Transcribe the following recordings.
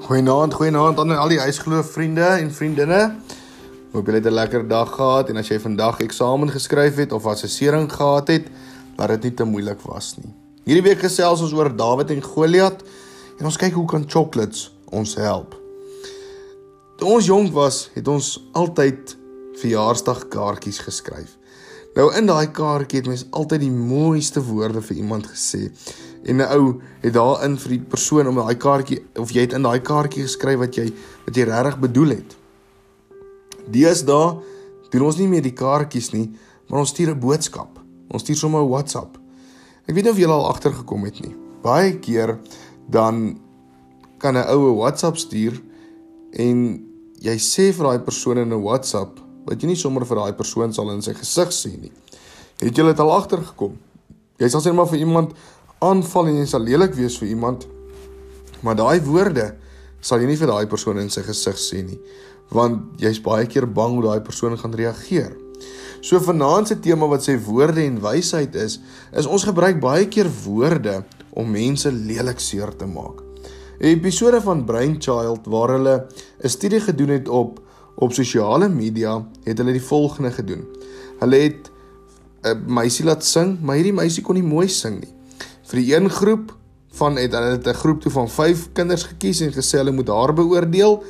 Goeienaand, goeienaand aan al die huisgeloof vriende en vriendinne. Hoop julle het 'n lekker dag gehad en as jy vandag eksamen geskryf het of assessering gehad het, dat dit nie te moeilik was nie. Hierdie week gesels ons oor Dawid en Goliat en ons kyk hoe kan chocolates ons help. Toe ons jonk was, het ons altyd verjaarsdagkaartjies geskryf. Nou in daai kaartjie het mens altyd die mooiste woorde vir iemand gesê. En 'n ou het daarin vir die persoon om daai kaartjie of jy het in daai kaartjie geskryf wat jy wat jy regtig bedoel het. Deesdae doen ons nie meer die kaartjies nie, maar ons stuur 'n boodskap. Ons stuur sommer 'n WhatsApp. Ek weet nie of jy al agtergekom het nie. Baie keer dan kan 'n ou 'n WhatsApp stuur en jy sê vir daai persoon in 'n WhatsApp wat jy nie sommer vir daai persoon sal in sy gesig sê nie. Het jy dit al agtergekom? Jy sê maar vir iemand aanval en jy sal lelik wees vir iemand. Maar daai woorde sal jy nie vir daai persoon in sy gesig sê nie, want jy's baie keer bang hoe daai persoon gaan reageer. So vanaand se tema wat sê woorde en wysheid is, is ons gebruik baie keer woorde om mense lelik seer te maak. 'n Episode van Brainchild waar hulle 'n studie gedoen het op op sosiale media, het hulle die volgende gedoen. Hulle het 'n meisie laat sing, maar hierdie meisie kon nie mooi sing nie vir die een groep van het hulle 'n groep toe van 5 kinders gekies en gesê hulle moet haar beoordeel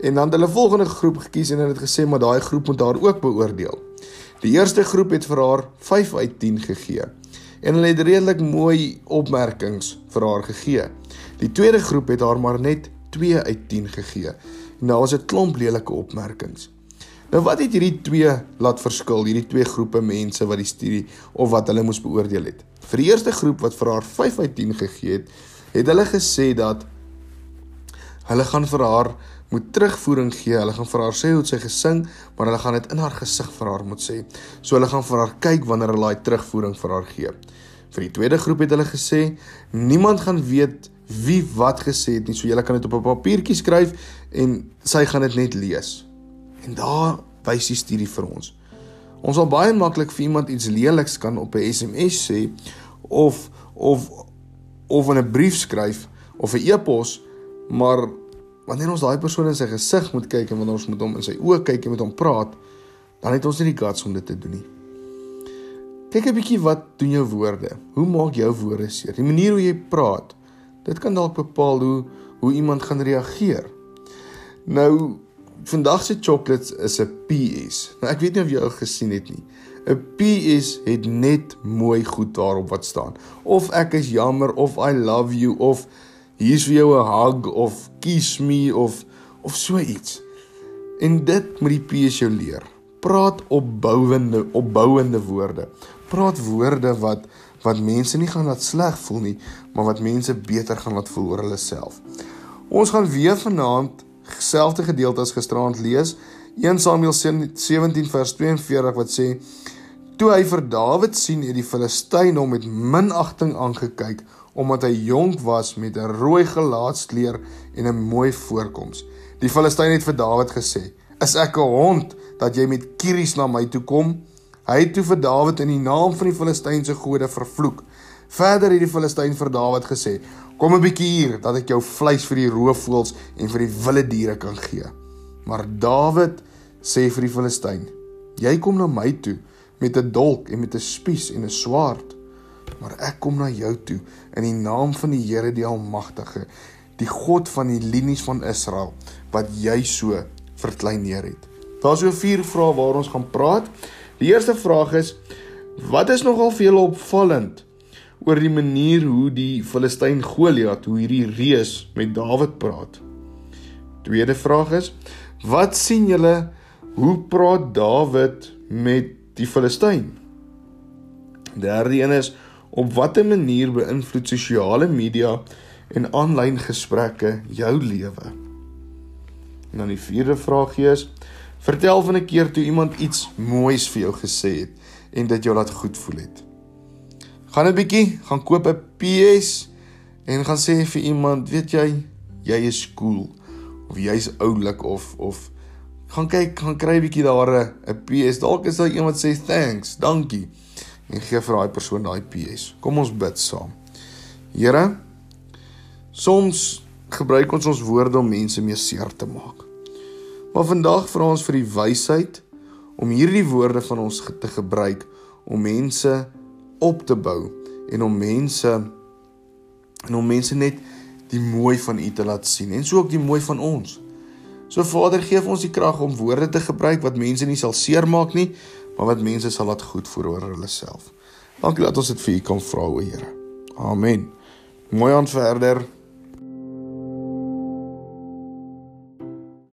en dan hulle volgende groep gekies en hulle het gesê maar daai groep moet haar ook beoordeel. Die eerste groep het vir haar 5 uit 10 gegee en hulle het redelik mooi opmerkings vir haar gegee. Die tweede groep het haar maar net 2 uit 10 gegee. En daar was 'n klomp lelike opmerkings. Nou wat het hierdie twee laat verskil, hierdie twee groepe mense wat die studie of wat hulle moes beoordeel het? Vir die eerste groep wat vir haar 5 uit 10 gegee het, het hulle gesê dat hulle gaan vir haar moet terugvoering gee. Hulle gaan vir haar sê hoe sy gesing, maar hulle gaan dit in haar gesig vir haar moet sê. So hulle gaan vir haar kyk wanneer hulle daai terugvoering vir haar gee. Vir die tweede groep het hulle gesê niemand gaan weet wie wat gesê het nie. So jy kan dit op 'n papiertjie skryf en sy gaan dit net lees. En daar wys die studie vir ons. Ons sal baie maklik vir iemand iets leeliks kan op 'n SMS sê of of of in 'n brief skryf of 'n e-pos, maar wanneer ons daai persoon in sy gesig moet kyk en wanneer ons met hom in sy oë kyk en met hom praat, dan het ons nie die guts om dit te doen nie. Kyk 'n bietjie wat doen jou woorde? Hoe maak jou woorde seer? Die manier hoe jy praat, dit kan dalk bepaal hoe hoe iemand gaan reageer. Nou Vandag se chocolates is 'n PS. Nou ek weet nie of jy al gesien het nie. 'n PS het net mooi goed daarop wat staan. Of ek is jammer of I love you of hier's vir jou 'n hug of kiss me of of so iets. En dit moet die PS jou leer. Praat opbouende opbouende woorde. Praat woorde wat wat mense nie gaan laat sleg voel nie, maar wat mense beter gaan laat voel oor hulle self. Ons gaan weer vanaand selfde gedeelte as gisteraand lees. 1 Samuel 17 vers 42 wat sê toe hy vir Dawid sien het die Filistyn hom met minagting aangekyk omdat hy jonk was met 'n rooi gelaatskleur en 'n mooi voorkoms. Die Filistyn het vir Dawid gesê is ek 'n hond dat jy met kieries na my toe kom? Hy het toe vir Dawid in die naam van die Filistynse gode vervloek verder het die Filistyn vir Dawid gesê Kom 'n bietjie hier dat ek jou vleis vir die roofvoëls en vir die wilde diere kan gee. Maar Dawid sê vir die Filistyn: Jy kom na my toe met 'n dolk en met 'n spies en 'n swaard, maar ek kom na jou toe in die naam van die Here die Almagtige, die God van die linies van Israel wat jy so verkleineer het. Daar's so vier vrae waar ons gaan praat. Die eerste vraag is: Wat is nogal vir julle opvallend oor die manier hoe die Filistyn Goliat, hoe hierdie reus met Dawid praat. Tweede vraag is: Wat sien julle hoe praat Dawid met die Filistyn? Derde een is: Op watter manier beïnvloed sosiale media en aanlyn gesprekke jou lewe? En dan die vierde vraagie is: Vertel van 'n keer toe iemand iets moois vir jou gesê het en dit jou laat goed voel het gaan 'n bietjie, gaan koop 'n PS en gaan sê vir iemand, weet jy, jy is cool of jy's oulik of of gaan kyk, gaan kry 'n bietjie daar 'n PS. Dalk is daar iemand wat sê thanks, dankie en gee vir daai persoon daai PS. Kom ons bid saam. Here, soms gebruik ons ons woorde om mense mee seer te maak. Maar vandag vra ons vir die wysheid om hierdie woorde van ons te gebruik om mense op te bou en om mense en om mense net die mooi van U te laat sien en so ook die mooi van ons. So Vader, gee ons die krag om woorde te gebruik wat mense nie sal seermaak nie, maar wat mense sal laat goed voel oor hulle self. Dankie dat ons dit vir U kan vra, o Here. Amen. Mooi aan verder.